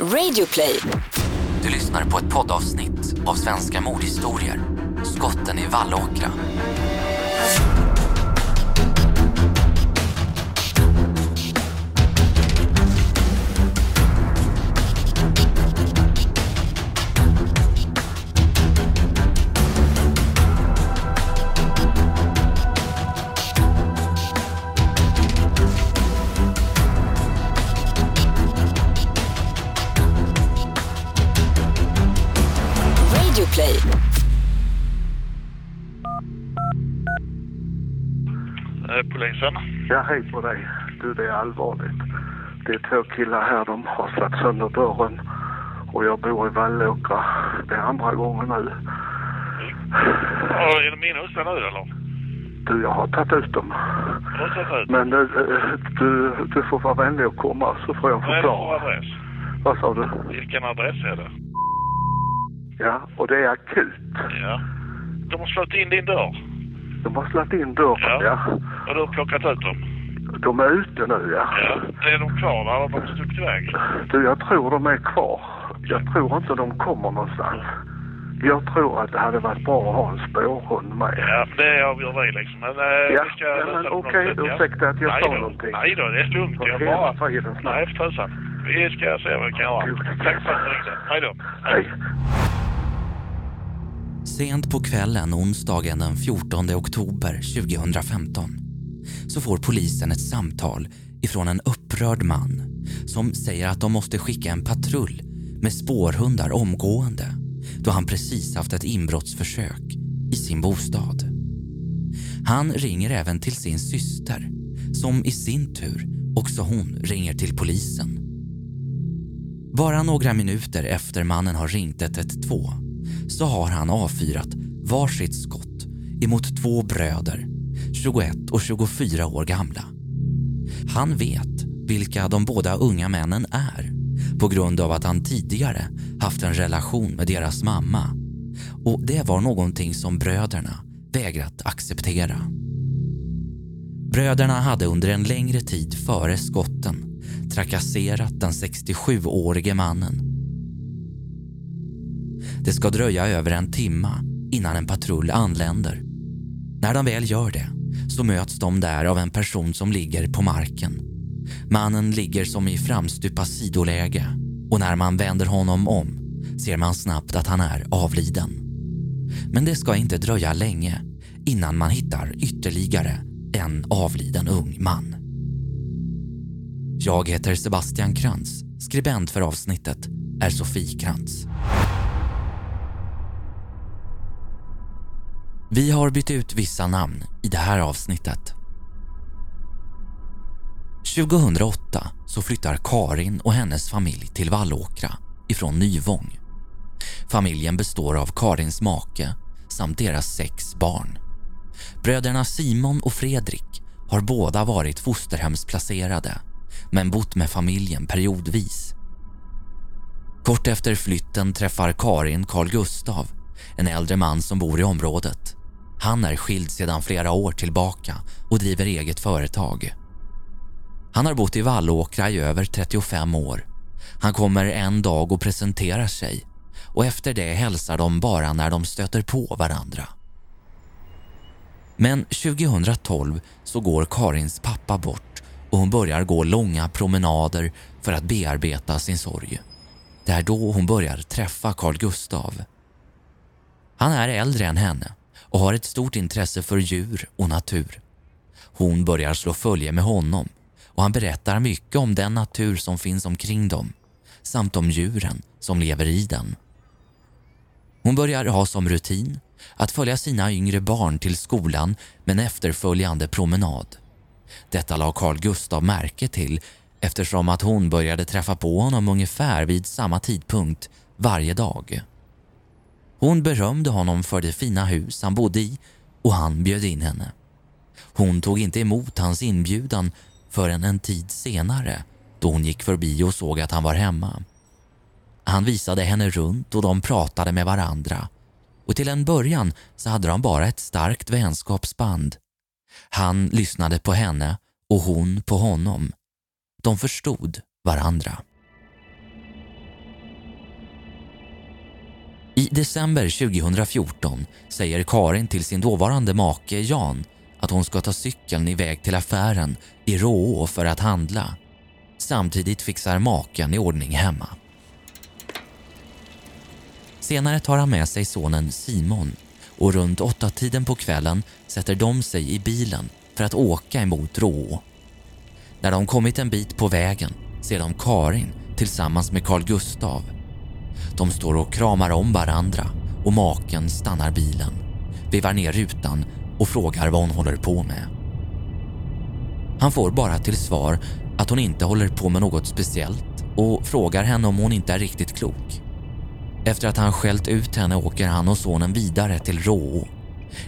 Radioplay. Du lyssnar på ett poddavsnitt av Svenska mordhistorier. Skotten i Vallåkra. Ja, hej på dig. Du, det är allvarligt. Det är två killar här, de har slagit sönder dörren och jag bor i Vallåkra. Det är andra gången nu. Ja, är de inne hos dig nu eller? Du, jag har tagit ut dem. Du ut? Men eh, du, du får vara vänlig och komma så får jag Vad är det för förklara. adress? Vad sa du? Vilken adress är det? Ja, och det är akut. Ja. De har slagit in din dörr De har slagit in dörren, Ja. ja. och du har plockat ut dem. De är ute nu, ja. Ja. Är de kvar eller har de stuckit iväg? Du, jag tror de är kvar. Jag tror inte de kommer någonstans. Jag tror att det hade varit bra att ha en spårhund med. Ja, det avgör vi liksom. Men eh, Ja, vi ja, men okej, ja. ursäkta att jag Nej sa då. någonting. Nej då, det är lugnt. Jag bara... snabbt. Nej, för tusan. Vi ska se vad vi kan göra. Tack för att du ringde. Hej då. Hej. Sent på kvällen onsdagen den 14 oktober 2015 så får polisen ett samtal ifrån en upprörd man som säger att de måste skicka en patrull med spårhundar omgående då han precis haft ett inbrottsförsök i sin bostad. Han ringer även till sin syster som i sin tur också hon ringer till polisen. Bara några minuter efter mannen har ringt 112 så har han avfyrat varsitt skott emot två bröder, 21 och 24 år gamla. Han vet vilka de båda unga männen är på grund av att han tidigare haft en relation med deras mamma och det var någonting som bröderna vägrat acceptera. Bröderna hade under en längre tid före skotten trakasserat den 67-årige mannen det ska dröja över en timma innan en patrull anländer. När de väl gör det så möts de där av en person som ligger på marken. Mannen ligger som i framstupa sidoläge och när man vänder honom om ser man snabbt att han är avliden. Men det ska inte dröja länge innan man hittar ytterligare en avliden ung man. Jag heter Sebastian Krantz. Skribent för avsnittet är Sofie Krantz. Vi har bytt ut vissa namn i det här avsnittet. 2008 så flyttar Karin och hennes familj till Vallåkra ifrån Nyvång. Familjen består av Karins make samt deras sex barn. Bröderna Simon och Fredrik har båda varit fosterhemsplacerade men bott med familjen periodvis. Kort efter flytten träffar Karin Carl Gustav, en äldre man som bor i området. Han är skild sedan flera år tillbaka och driver eget företag. Han har bott i Vallåkra i över 35 år. Han kommer en dag och presenterar sig och efter det hälsar de bara när de stöter på varandra. Men 2012 så går Karins pappa bort och hon börjar gå långa promenader för att bearbeta sin sorg. Det är då hon börjar träffa Carl Gustav. Han är äldre än henne och har ett stort intresse för djur och natur. Hon börjar slå följe med honom och han berättar mycket om den natur som finns omkring dem samt om djuren som lever i den. Hon börjar ha som rutin att följa sina yngre barn till skolan med en efterföljande promenad. Detta la Carl Gustav märke till eftersom att hon började träffa på honom ungefär vid samma tidpunkt varje dag. Hon berömde honom för det fina hus han bodde i och han bjöd in henne. Hon tog inte emot hans inbjudan förrän en tid senare då hon gick förbi och såg att han var hemma. Han visade henne runt och de pratade med varandra och till en början så hade de bara ett starkt vänskapsband. Han lyssnade på henne och hon på honom. De förstod varandra. I december 2014 säger Karin till sin dåvarande make Jan att hon ska ta cykeln iväg till affären i Råå för att handla. Samtidigt fixar maken i ordning hemma. Senare tar han med sig sonen Simon och runt åtta tiden på kvällen sätter de sig i bilen för att åka emot Råå. När de kommit en bit på vägen ser de Karin tillsammans med Carl Gustav. De står och kramar om varandra och maken stannar bilen, vevar ner rutan och frågar vad hon håller på med. Han får bara till svar att hon inte håller på med något speciellt och frågar henne om hon inte är riktigt klok. Efter att han skällt ut henne åker han och sonen vidare till Råå.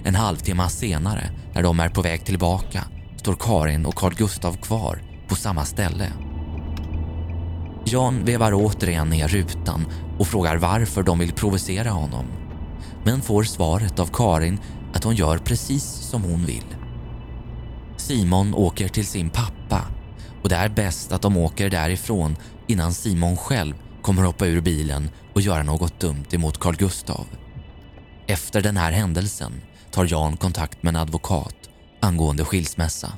En halvtimme senare, när de är på väg tillbaka, står Karin och Carl Gustav kvar på samma ställe. Jan vevar återigen ner rutan och frågar varför de vill provocera honom. Men får svaret av Karin att hon gör precis som hon vill. Simon åker till sin pappa och det är bäst att de åker därifrån innan Simon själv kommer hoppa ur bilen och göra något dumt emot Carl Gustav. Efter den här händelsen tar Jan kontakt med en advokat angående skilsmässa.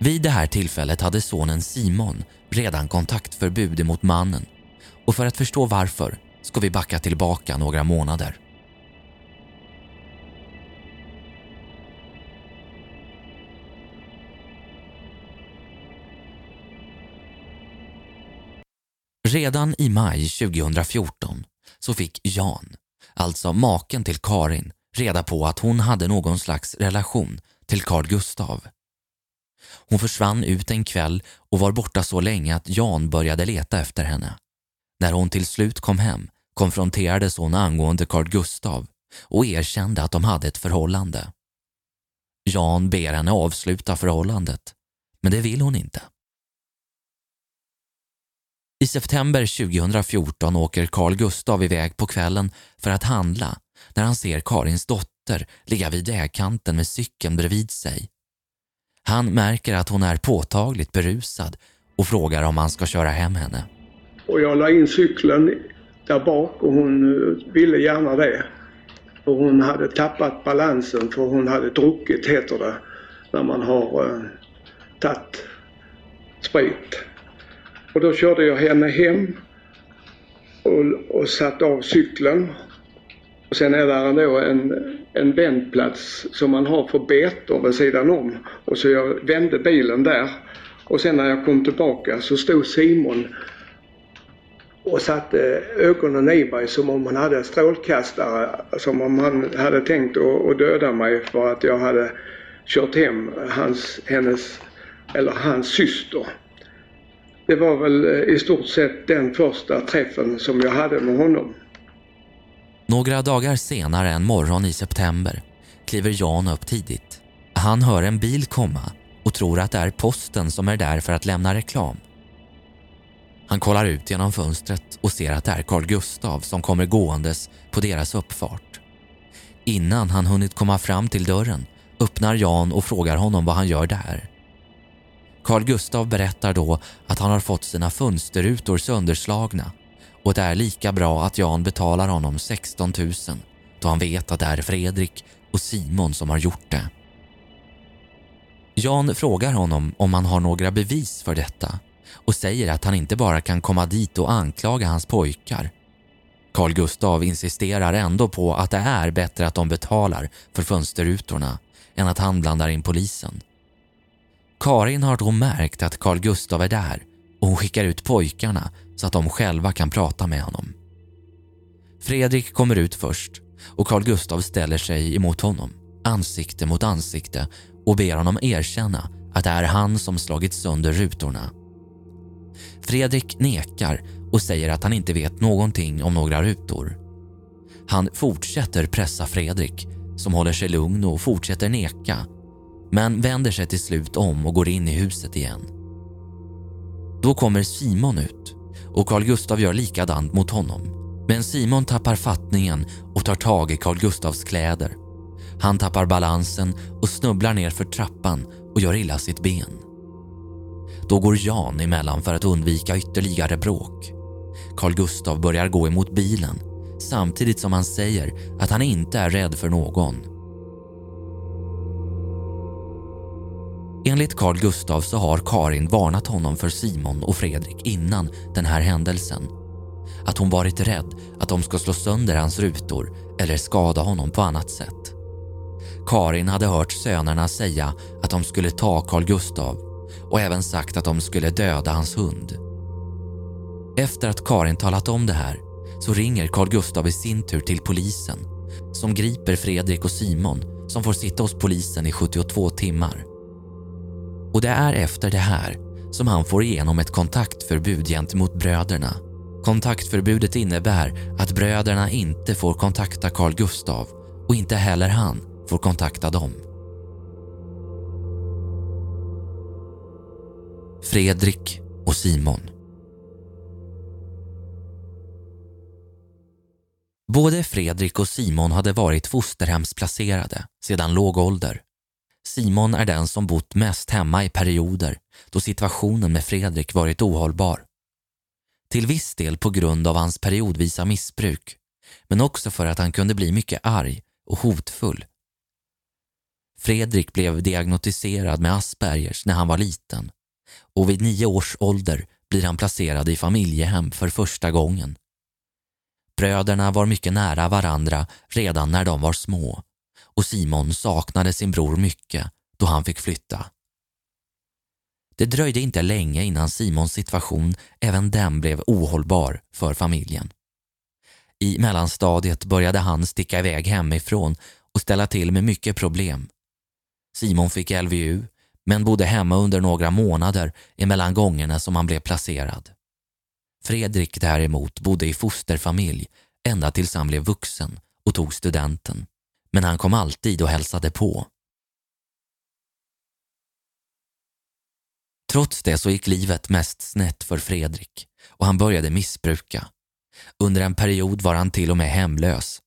Vid det här tillfället hade sonen Simon redan kontaktförbud emot mannen och för att förstå varför ska vi backa tillbaka några månader. Redan i maj 2014 så fick Jan, alltså maken till Karin, reda på att hon hade någon slags relation till Carl Gustav. Hon försvann ut en kväll och var borta så länge att Jan började leta efter henne. När hon till slut kom hem konfronterades hon angående Carl Gustav och erkände att de hade ett förhållande. Jan ber henne avsluta förhållandet, men det vill hon inte. I september 2014 åker Carl Gustav iväg på kvällen för att handla när han ser Karins dotter ligga vid vägkanten med cykeln bredvid sig. Han märker att hon är påtagligt berusad och frågar om han ska köra hem henne. Och jag la in cykeln där bak och hon eh, ville gärna det. Och hon hade tappat balansen för hon hade druckit, heter det, när man har eh, tagit sprit. Och då körde jag henne hem och, och satte av cykeln. Och sen är där ändå en, en vändplats som man har för betor vid sidan om. Och så jag vände bilen där. Och sen när jag kom tillbaka så stod Simon och satte ögonen i mig som om han hade strålkastare. Som om han hade tänkt att döda mig för att jag hade kört hem hans, hennes, eller hans syster. Det var väl i stort sett den första träffen som jag hade med honom. Några dagar senare en morgon i september kliver Jan upp tidigt. Han hör en bil komma och tror att det är posten som är där för att lämna reklam. Han kollar ut genom fönstret och ser att det är Carl Gustav som kommer gåendes på deras uppfart. Innan han hunnit komma fram till dörren öppnar Jan och frågar honom vad han gör där. Carl Gustav berättar då att han har fått sina fönsterrutor sönderslagna och det är lika bra att Jan betalar honom 16 000 då han vet att det är Fredrik och Simon som har gjort det. Jan frågar honom om han har några bevis för detta och säger att han inte bara kan komma dit och anklaga hans pojkar. Carl Gustav insisterar ändå på att det är bättre att de betalar för fönsterrutorna än att han blandar in polisen. Karin har då märkt att Carl Gustav är där och hon skickar ut pojkarna så att de själva kan prata med honom. Fredrik kommer ut först och Carl Gustav ställer sig emot honom, ansikte mot ansikte och ber honom erkänna att det är han som slagit sönder rutorna. Fredrik nekar och säger att han inte vet någonting om några rutor. Han fortsätter pressa Fredrik som håller sig lugn och fortsätter neka men vänder sig till slut om och går in i huset igen. Då kommer Simon ut och Carl Gustav gör likadant mot honom. Men Simon tappar fattningen och tar tag i Carl Gustavs kläder. Han tappar balansen och snubblar ner för trappan och gör illa sitt ben. Då går Jan emellan för att undvika ytterligare bråk. Carl Gustav börjar gå emot bilen samtidigt som han säger att han inte är rädd för någon. Enligt Carl Gustav så har Karin varnat honom för Simon och Fredrik innan den här händelsen. Att hon varit rädd att de ska slå sönder hans rutor eller skada honom på annat sätt. Karin hade hört sönerna säga att de skulle ta Carl Gustav och även sagt att de skulle döda hans hund. Efter att Karin talat om det här så ringer Carl Gustav i sin tur till polisen som griper Fredrik och Simon som får sitta hos polisen i 72 timmar. Och det är efter det här som han får igenom ett kontaktförbud gentemot bröderna. Kontaktförbudet innebär att bröderna inte får kontakta Carl Gustav och inte heller han får kontakta dem. Fredrik och Simon. Både Fredrik och Simon hade varit fosterhemsplacerade sedan låg ålder. Simon är den som bott mest hemma i perioder då situationen med Fredrik varit ohållbar. Till viss del på grund av hans periodvisa missbruk, men också för att han kunde bli mycket arg och hotfull. Fredrik blev diagnostiserad med Aspergers när han var liten och vid nio års ålder blir han placerad i familjehem för första gången. Bröderna var mycket nära varandra redan när de var små och Simon saknade sin bror mycket då han fick flytta. Det dröjde inte länge innan Simons situation även den blev ohållbar för familjen. I mellanstadiet började han sticka iväg hemifrån och ställa till med mycket problem. Simon fick LVU men bodde hemma under några månader emellan gångerna som han blev placerad. Fredrik däremot bodde i fosterfamilj ända tills han blev vuxen och tog studenten. Men han kom alltid och hälsade på. Trots det så gick livet mest snett för Fredrik och han började missbruka. Under en period var han till och med hemlös.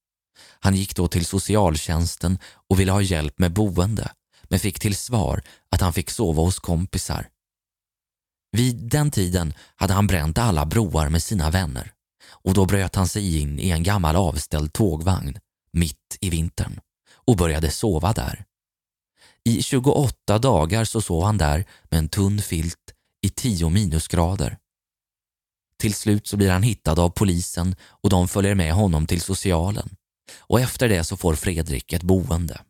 Han gick då till socialtjänsten och ville ha hjälp med boende men fick till svar att han fick sova hos kompisar. Vid den tiden hade han bränt alla broar med sina vänner och då bröt han sig in i en gammal avställd tågvagn mitt i vintern och började sova där. I 28 dagar så sov han där med en tunn filt i 10 minusgrader. Till slut så blir han hittad av polisen och de följer med honom till socialen och efter det så får Fredrik ett boende.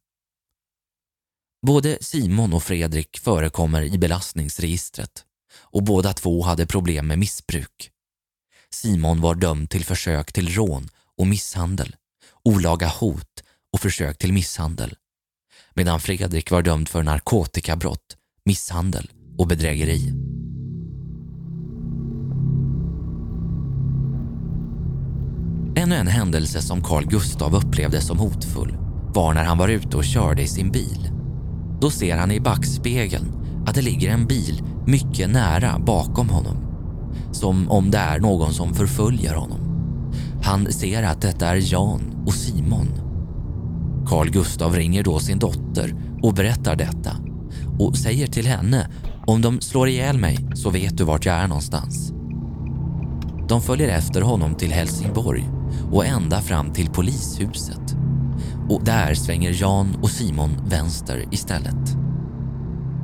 Både Simon och Fredrik förekommer i belastningsregistret och båda två hade problem med missbruk. Simon var dömd till försök till rån och misshandel, olaga hot och försök till misshandel. Medan Fredrik var dömd för narkotikabrott, misshandel och bedrägeri. Ännu en händelse som Carl Gustav upplevde som hotfull var när han var ute och körde i sin bil. Då ser han i backspegeln att det ligger en bil mycket nära bakom honom. Som om det är någon som förföljer honom. Han ser att detta är Jan och Simon. Carl Gustav ringer då sin dotter och berättar detta och säger till henne om de slår ihjäl mig så vet du vart jag är någonstans. De följer efter honom till Helsingborg och ända fram till polishuset. Och där svänger Jan och Simon vänster istället.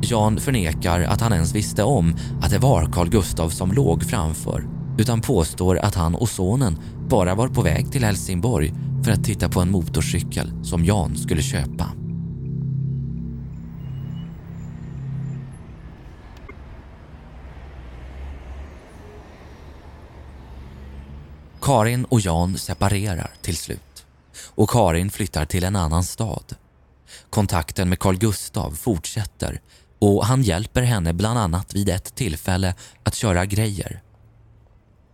Jan förnekar att han ens visste om att det var Carl Gustav som låg framför utan påstår att han och sonen bara var på väg till Helsingborg för att titta på en motorcykel som Jan skulle köpa. Karin och Jan separerar till slut och Karin flyttar till en annan stad. Kontakten med Carl Gustav fortsätter och han hjälper henne bland annat vid ett tillfälle att köra grejer.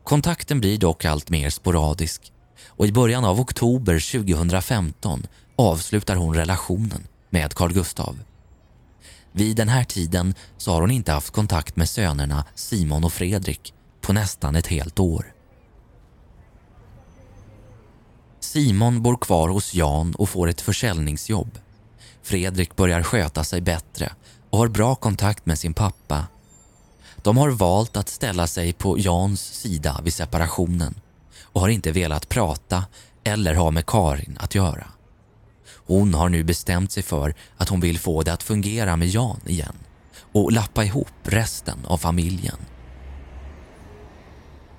Kontakten blir dock allt mer sporadisk och i början av oktober 2015 avslutar hon relationen med Carl Gustav. Vid den här tiden så har hon inte haft kontakt med sönerna Simon och Fredrik på nästan ett helt år. Simon bor kvar hos Jan och får ett försäljningsjobb. Fredrik börjar sköta sig bättre och har bra kontakt med sin pappa. De har valt att ställa sig på Jans sida vid separationen och har inte velat prata eller ha med Karin att göra. Hon har nu bestämt sig för att hon vill få det att fungera med Jan igen och lappa ihop resten av familjen.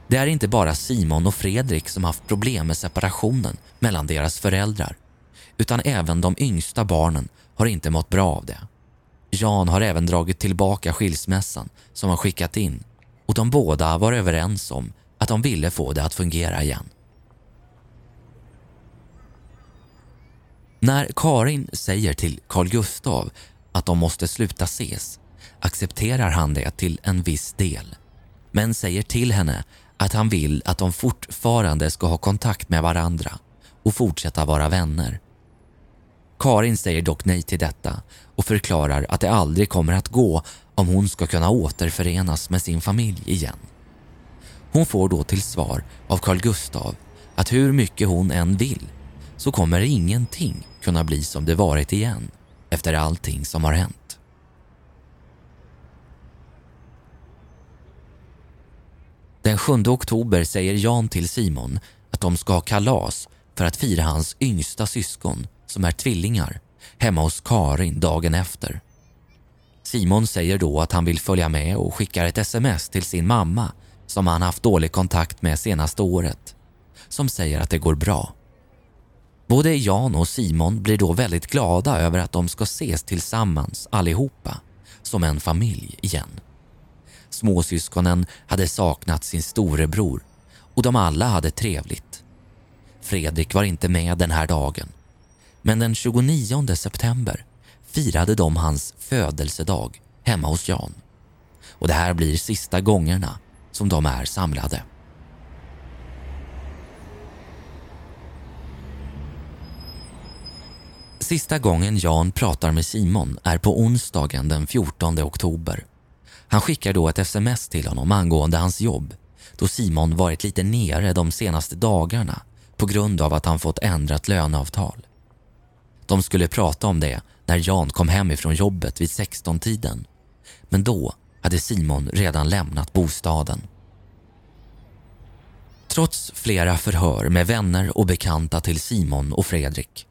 Det är inte bara Simon och Fredrik som haft problem med separationen mellan deras föräldrar utan även de yngsta barnen har inte mått bra av det. Jan har även dragit tillbaka skilsmässan som han skickat in och de båda var överens om att de ville få det att fungera igen. När Karin säger till Carl Gustav att de måste sluta ses accepterar han det till en viss del men säger till henne att han vill att de fortfarande ska ha kontakt med varandra och fortsätta vara vänner. Karin säger dock nej till detta och förklarar att det aldrig kommer att gå om hon ska kunna återförenas med sin familj igen. Hon får då till svar av Carl Gustav att hur mycket hon än vill så kommer ingenting kunna bli som det varit igen efter allting som har hänt. Den 7 oktober säger Jan till Simon att de ska ha kalas för att fira hans yngsta syskon som är tvillingar hemma hos Karin dagen efter. Simon säger då att han vill följa med och skickar ett sms till sin mamma som han haft dålig kontakt med senaste året som säger att det går bra. Både Jan och Simon blir då väldigt glada över att de ska ses tillsammans allihopa som en familj igen. Småsyskonen hade saknat sin storebror och de alla hade trevligt. Fredrik var inte med den här dagen men den 29 september firade de hans födelsedag hemma hos Jan. Och det här blir sista gångerna som de är samlade. Sista gången Jan pratar med Simon är på onsdagen den 14 oktober. Han skickar då ett sms till honom angående hans jobb då Simon varit lite nere de senaste dagarna på grund av att han fått ändrat löneavtal. De skulle prata om det när Jan kom hem ifrån jobbet vid 16-tiden. Men då hade Simon redan lämnat bostaden. Trots flera förhör med vänner och bekanta till Simon och Fredrik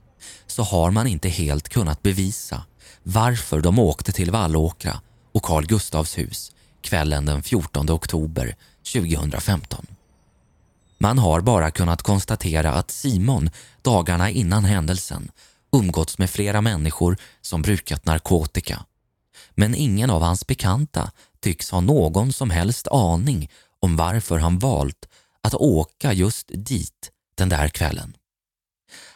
så har man inte helt kunnat bevisa varför de åkte till Vallåkra och Carl Gustavs hus kvällen den 14 oktober 2015. Man har bara kunnat konstatera att Simon dagarna innan händelsen umgåtts med flera människor som brukat narkotika. Men ingen av hans bekanta tycks ha någon som helst aning om varför han valt att åka just dit den där kvällen.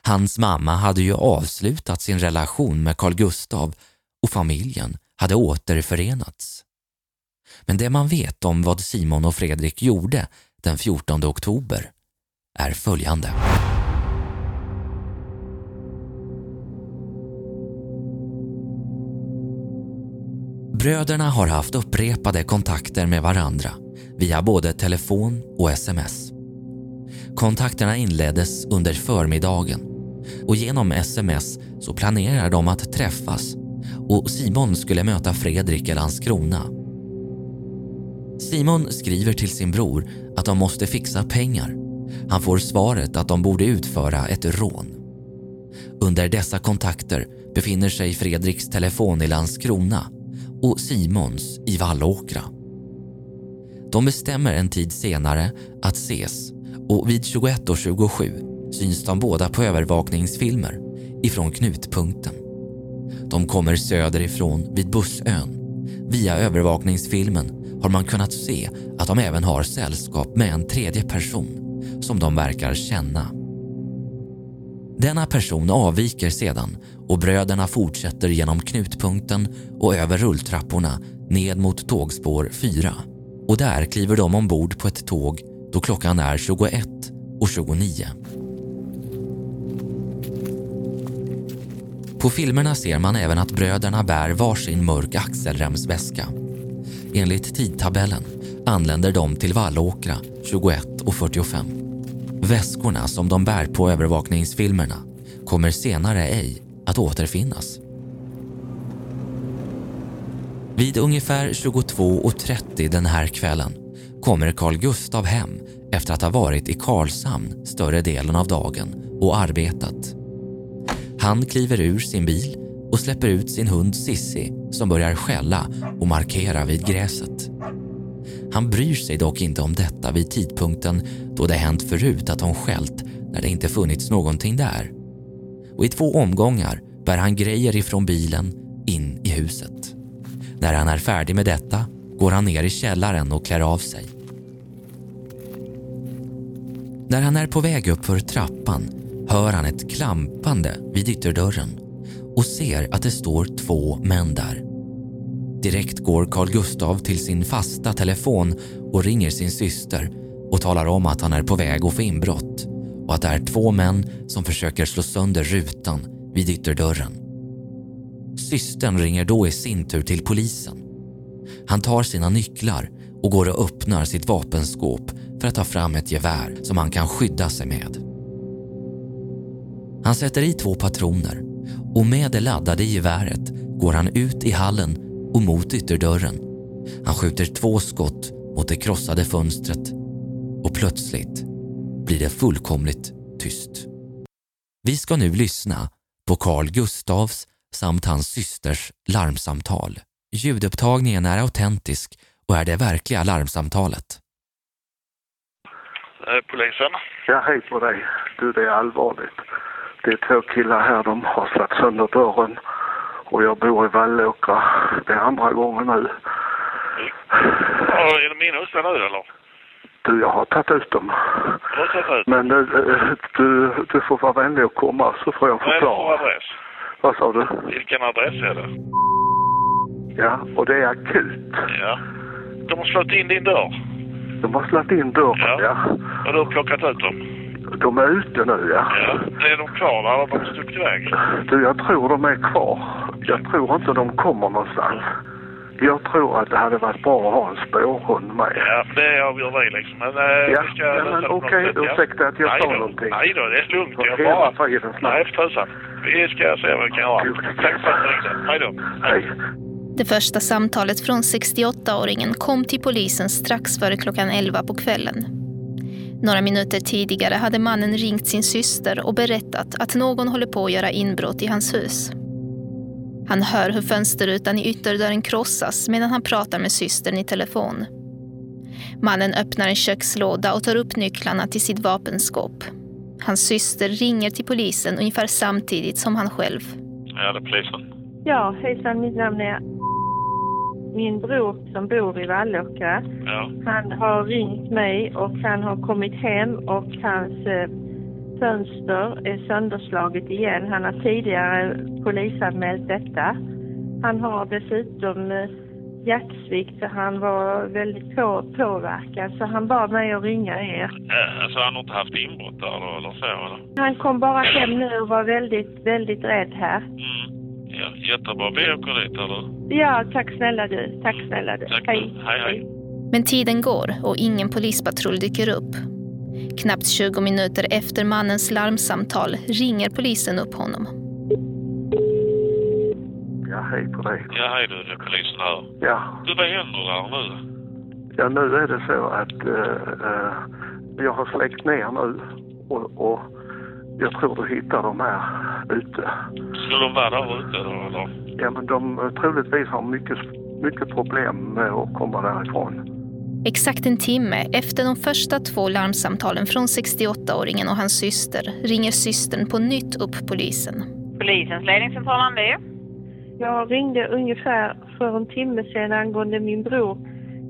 Hans mamma hade ju avslutat sin relation med Carl Gustav och familjen hade återförenats. Men det man vet om vad Simon och Fredrik gjorde den 14 oktober är följande. Bröderna har haft upprepade kontakter med varandra via både telefon och sms. Kontakterna inleddes under förmiddagen och genom sms så planerar de att träffas och Simon skulle möta Fredrik i Landskrona. Simon skriver till sin bror att de måste fixa pengar. Han får svaret att de borde utföra ett rån. Under dessa kontakter befinner sig Fredriks telefon i Landskrona och Simons i Vallåkra. De bestämmer en tid senare att ses och vid 21.27 syns de båda på övervakningsfilmer ifrån knutpunkten. De kommer söderifrån vid Bussön. Via övervakningsfilmen har man kunnat se att de även har sällskap med en tredje person som de verkar känna. Denna person avviker sedan och bröderna fortsätter genom knutpunkten och över rulltrapporna ned mot tågspår 4. Och där kliver de ombord på ett tåg då klockan är 21 och 29. På filmerna ser man även att bröderna bär varsin mörk axelremsväska. Enligt tidtabellen anländer de till Vallåkra 21.45. Väskorna som de bär på övervakningsfilmerna kommer senare ej att återfinnas. Vid ungefär 22.30 den här kvällen kommer Carl Gustav hem efter att ha varit i Karlshamn större delen av dagen och arbetat. Han kliver ur sin bil och släpper ut sin hund Sissi som börjar skälla och markera vid gräset. Han bryr sig dock inte om detta vid tidpunkten då det hänt förut att hon skällt när det inte funnits någonting där. Och i två omgångar bär han grejer ifrån bilen in i huset. När han är färdig med detta går han ner i källaren och klär av sig. När han är på väg upp för trappan hör han ett klampande vid ytterdörren och ser att det står två män där. Direkt går Carl Gustav till sin fasta telefon och ringer sin syster och talar om att han är på väg att få inbrott och att det är två män som försöker slå sönder rutan vid ytterdörren. Systern ringer då i sin tur till polisen. Han tar sina nycklar och går och öppnar sitt vapenskåp för att ta fram ett gevär som han kan skydda sig med. Han sätter i två patroner och med det laddade geväret går han ut i hallen och mot ytterdörren. Han skjuter två skott mot det krossade fönstret och plötsligt blir det fullkomligt tyst. Vi ska nu lyssna på Carl Gustavs samt hans systers larmsamtal. Ljudupptagningen är autentisk och är det verkliga larmsamtalet. Polisen? Ja, hej på dig. Du, det är allvarligt. Det är två killar här, de har slagit sönder dörren och jag bor i Vallåkra. Det är andra gången nu. Ja, är det min hustru nu eller? Du, jag har tagit ut dem. Du har tagit ut? Men eh, du, du får vara vänlig och komma så får jag Vad är det för förklara. adress? Vad sa du? Vilken adress är det? Ja, och det är akut. Ja. De har slått in din dörr. De har slagit in dörren, Ja. ja. Och du har plockat ut dem. De är ute nu, ja. Ja. Är de kvar där har de stuckit iväg? Du, jag tror de är kvar. Jag tror inte de kommer någonstans. Jag tror att det hade varit bra att ha en spårhund med. Ja, det avgör vi liksom. Men eh, Ja, ska ja, men okej, ja. ursäkta att jag Nej sa då. någonting. Nej då, det är lugnt. För Jag hela bara... tiden snabbt. Nej, för tusan. Vi ska se vad vi kan göra. Tack för att du ringde. Hej då. Hej. Det första samtalet från 68-åringen kom till polisen strax före klockan 11 på kvällen. Några minuter tidigare hade mannen ringt sin syster och berättat att någon håller på att göra inbrott i hans hus. Han hör hur fönsterrutan i ytterdörren krossas medan han pratar med systern i telefon. Mannen öppnar en kökslåda och tar upp nycklarna till sitt vapenskåp. Hans syster ringer till polisen ungefär samtidigt som han själv. Ja, det är polisen. Ja, hejsan, mitt namn är min bror som bor i Vallåkra. Ja. Han har ringt mig och han har kommit hem och hans eh, fönster är sönderslaget igen. Han har tidigare polisanmält detta. Han har dessutom eh, hjärtsvikt så han var väldigt på, påverkad så han bad mig att ringa er. Eh, Alltså han har inte haft inbrott där då, eller så eller? Han kom bara hem nu och var väldigt, väldigt rädd här. Mm. Ja, jättebra. Vi åker dit eller? Ja, tack snälla du. Tack snälla du. Tack. Hej. Hej, hej. Men tiden går och ingen polispatrull dyker upp. Knappt 20 minuter efter mannens larmsamtal ringer polisen upp honom. Ja, hej på dig. Ja, hej du. Det är polisen här. Ja, Du, vad händer där nu? ja nu är det så att eh, eh, jag har släckt ner nu och, och jag tror du hittar dem här ute. Skulle de vara där ute då, eller? Ja, men de eh, troligtvis har mycket, mycket problem med att komma därifrån. Exakt en timme efter de första två larmsamtalen från 68-åringen och hans syster ringer systern på nytt upp polisen. Polisens ledningscentral Andy. Jag ringde ungefär för en timme sedan angående min bror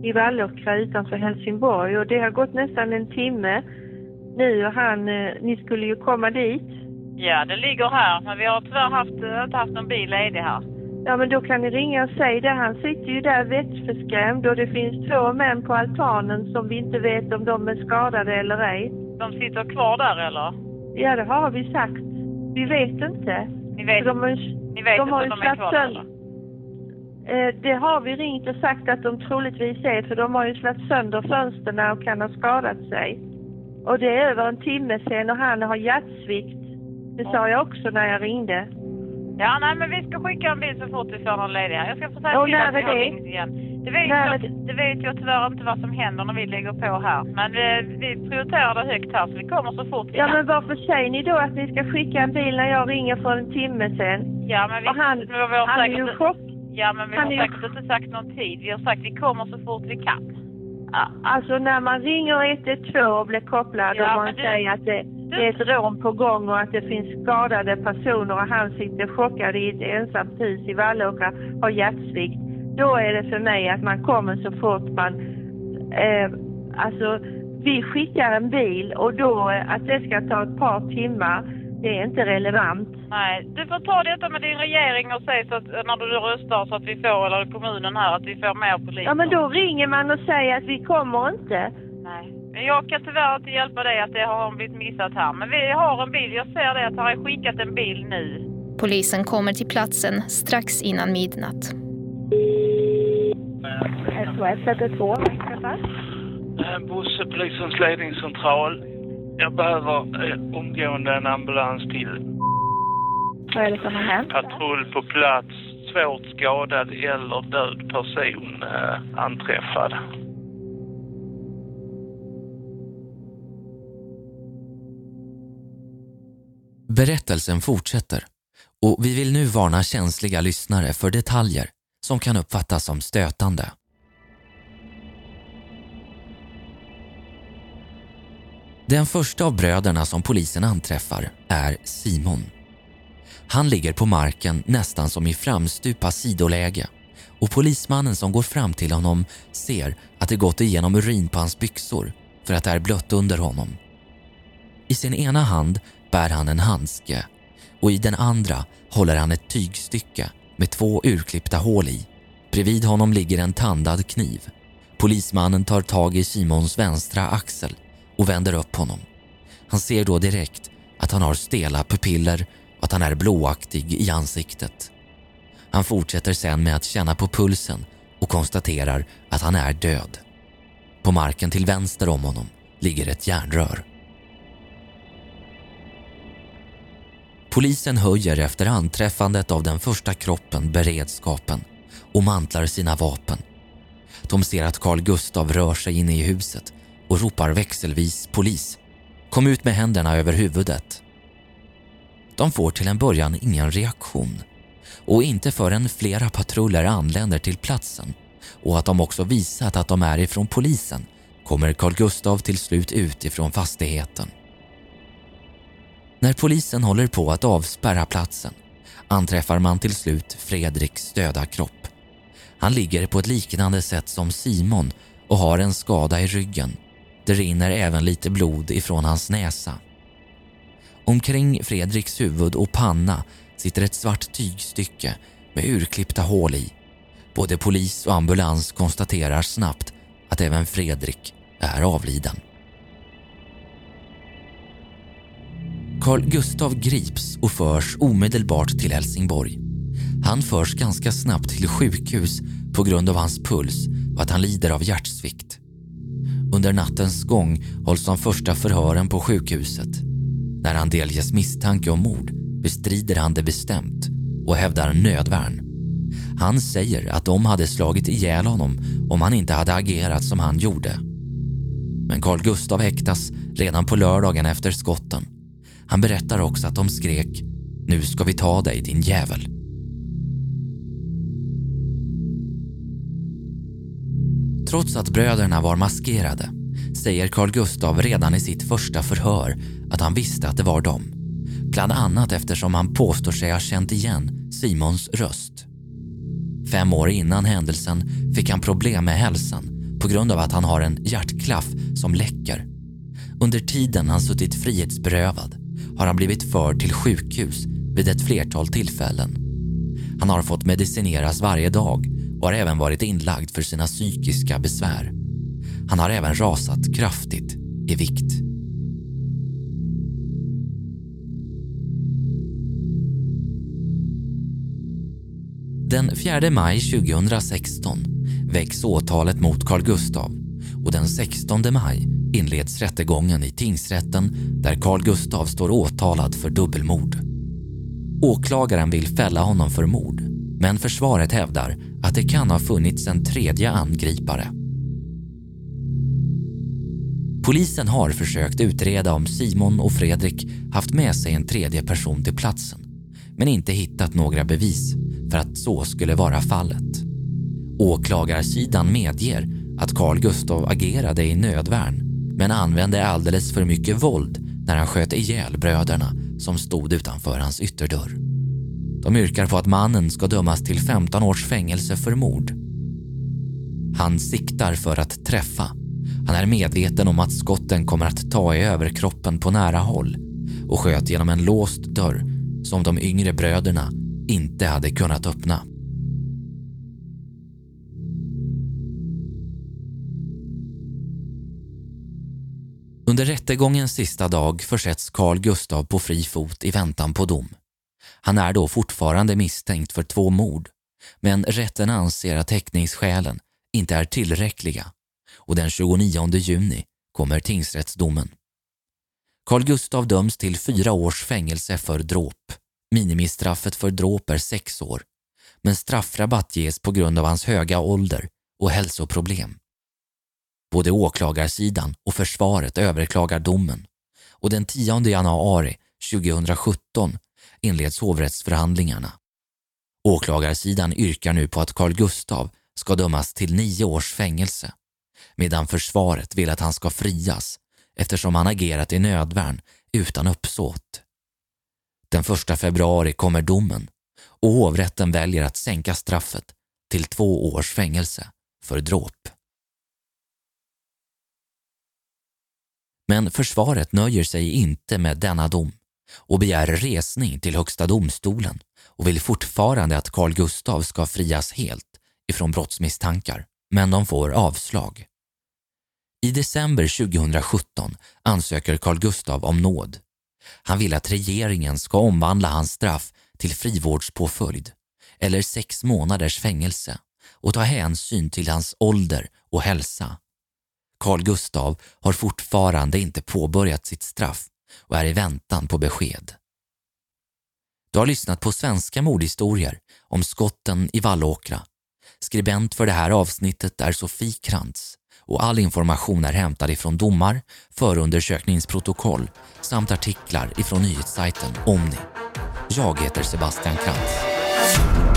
i Vallåkra utanför Helsingborg och det har gått nästan en timme nu och han, eh, ni skulle ju komma dit. Ja, det ligger här, men vi har tyvärr haft, eh, inte haft någon bil ledig här. Ja men då kan ni ringa och säga det. Han sitter ju där vettskrämd och det finns två män på altanen som vi inte vet om de är skadade eller ej. De sitter kvar där eller? Ja det har vi sagt. Vi vet inte. Ni vet, De har, ni vet de har inte om de är kvar där, eller? Eh, det har vi ringt och sagt att de troligtvis är för de har ju slagit sönder fönstren och kan ha skadat sig. Och det är över en timme sedan och han har hjärtsvikt. Det sa jag också när jag ringde. Ja, nej men vi ska skicka en bil så fort vi får någon ledig här. Jag ska få säga Och när är det? igen. Det vet, När jag, är det? vet jag tyvärr inte vad som händer när vi lägger på här. Men vi, vi prioriterar det högt här så vi kommer så fort vi Ja, kan. men varför säger ni då att ni ska skicka en bil när jag ringer för en timme sen? Ja, men vi, Och han, men vi har han är säkert, ju chock. Ja, men vi han har är ju- säkert inte sagt någon tid. Vi har sagt vi kommer så fort vi kan. Alltså när man ringer 112 och blir kopplad Ja, och man du- säger att det, det är ett rån på gång och att det finns skadade personer och han sitter chockad i ett ensamt hus i Vallåkra har hjärtsvikt. Då är det för mig att man kommer så fort man... Eh, alltså, vi skickar en bil och då eh, att det ska ta ett par timmar, det är inte relevant. Nej, du får ta detta med din regering och säg så att när du röstar så att vi får, eller kommunen här, att vi får mer poliser. Ja men då ringer man och säger att vi kommer inte. Nej. Jag kan tyvärr inte hjälpa dig att det har blivit missat här. Men vi har en bil. Jag ser det att han har skickat en bil nu. Polisen kommer till platsen strax innan midnatt. SOS 112, Eh, Bosse, polisens ledningscentral. Jag behöver eh, omgående en ambulans till Vad är det som har hänt? patrull på plats. Svårt skadad eller död person eh, anträffad. Berättelsen fortsätter och vi vill nu varna känsliga lyssnare för detaljer som kan uppfattas som stötande. Den första av bröderna som polisen anträffar är Simon. Han ligger på marken nästan som i framstupa sidoläge och polismannen som går fram till honom ser att det gått igenom urin på hans byxor för att det är blött under honom. I sin ena hand bär han en handske och i den andra håller han ett tygstycke med två urklippta hål i. Bredvid honom ligger en tandad kniv. Polismannen tar tag i Simons vänstra axel och vänder upp honom. Han ser då direkt att han har stela pupiller att han är blåaktig i ansiktet. Han fortsätter sen med att känna på pulsen och konstaterar att han är död. På marken till vänster om honom ligger ett järnrör. Polisen höjer efter anträffandet av den första kroppen beredskapen och mantlar sina vapen. De ser att Carl Gustav rör sig inne i huset och ropar växelvis polis. Kom ut med händerna över huvudet. De får till en början ingen reaktion och inte förrän flera patruller anländer till platsen och att de också visat att de är ifrån polisen kommer Carl Gustav till slut ut ifrån fastigheten. När polisen håller på att avspärra platsen anträffar man till slut Fredriks döda kropp. Han ligger på ett liknande sätt som Simon och har en skada i ryggen. Det rinner även lite blod ifrån hans näsa. Omkring Fredriks huvud och panna sitter ett svart tygstycke med urklippta hål i. Både polis och ambulans konstaterar snabbt att även Fredrik är avliden. Carl Gustav grips och förs omedelbart till Helsingborg. Han förs ganska snabbt till sjukhus på grund av hans puls och att han lider av hjärtsvikt. Under nattens gång hålls de första förhören på sjukhuset. När han delges misstanke om mord bestrider han det bestämt och hävdar nödvärn. Han säger att de hade slagit ihjäl honom om han inte hade agerat som han gjorde. Men Carl Gustav häktas redan på lördagen efter skotten. Han berättar också att de skrek “Nu ska vi ta dig din jävel”. Trots att bröderna var maskerade säger Carl Gustav redan i sitt första förhör att han visste att det var dem. Bland annat eftersom han påstår sig ha känt igen Simons röst. Fem år innan händelsen fick han problem med hälsan på grund av att han har en hjärtklaff som läcker. Under tiden han suttit frihetsberövad har han blivit förd till sjukhus vid ett flertal tillfällen. Han har fått medicineras varje dag och har även varit inlagd för sina psykiska besvär. Han har även rasat kraftigt i vikt. Den 4 maj 2016 väcks åtalet mot Carl Gustav och den 16 maj inleds rättegången i tingsrätten där Carl Gustav står åtalad för dubbelmord. Åklagaren vill fälla honom för mord, men försvaret hävdar att det kan ha funnits en tredje angripare. Polisen har försökt utreda om Simon och Fredrik haft med sig en tredje person till platsen, men inte hittat några bevis för att så skulle vara fallet. Åklagarsidan medger att Carl Gustav agerade i nödvärn men använde alldeles för mycket våld när han sköt ihjäl bröderna som stod utanför hans ytterdörr. De yrkar på att mannen ska dömas till 15 års fängelse för mord. Han siktar för att träffa. Han är medveten om att skotten kommer att ta i överkroppen på nära håll och sköt genom en låst dörr som de yngre bröderna inte hade kunnat öppna. Under rättegångens sista dag försätts Carl Gustav på fri fot i väntan på dom. Han är då fortfarande misstänkt för två mord, men rätten anser att häktningsskälen inte är tillräckliga och den 29 juni kommer tingsrättsdomen. Carl Gustav döms till fyra års fängelse för dråp. Minimistraffet för dråp är sex år, men straffrabatt ges på grund av hans höga ålder och hälsoproblem. Både åklagarsidan och försvaret överklagar domen och den 10 januari 2017 inleds hovrättsförhandlingarna. Åklagarsidan yrkar nu på att Carl Gustav ska dömas till nio års fängelse medan försvaret vill att han ska frias eftersom han agerat i nödvärn utan uppsåt. Den 1 februari kommer domen och hovrätten väljer att sänka straffet till två års fängelse för dråp. Men försvaret nöjer sig inte med denna dom och begär resning till Högsta domstolen och vill fortfarande att Carl Gustav ska frias helt ifrån brottsmisstankar, men de får avslag. I december 2017 ansöker Carl Gustav om nåd. Han vill att regeringen ska omvandla hans straff till frivårdspåföljd eller sex månaders fängelse och ta hänsyn till hans ålder och hälsa. Carl Gustav har fortfarande inte påbörjat sitt straff och är i väntan på besked. Du har lyssnat på svenska mordhistorier om skotten i Vallåkra. Skribent för det här avsnittet är Sofie Krantz och all information är hämtad ifrån domar, förundersökningsprotokoll samt artiklar ifrån nyhetssajten Omni. Jag heter Sebastian Krantz.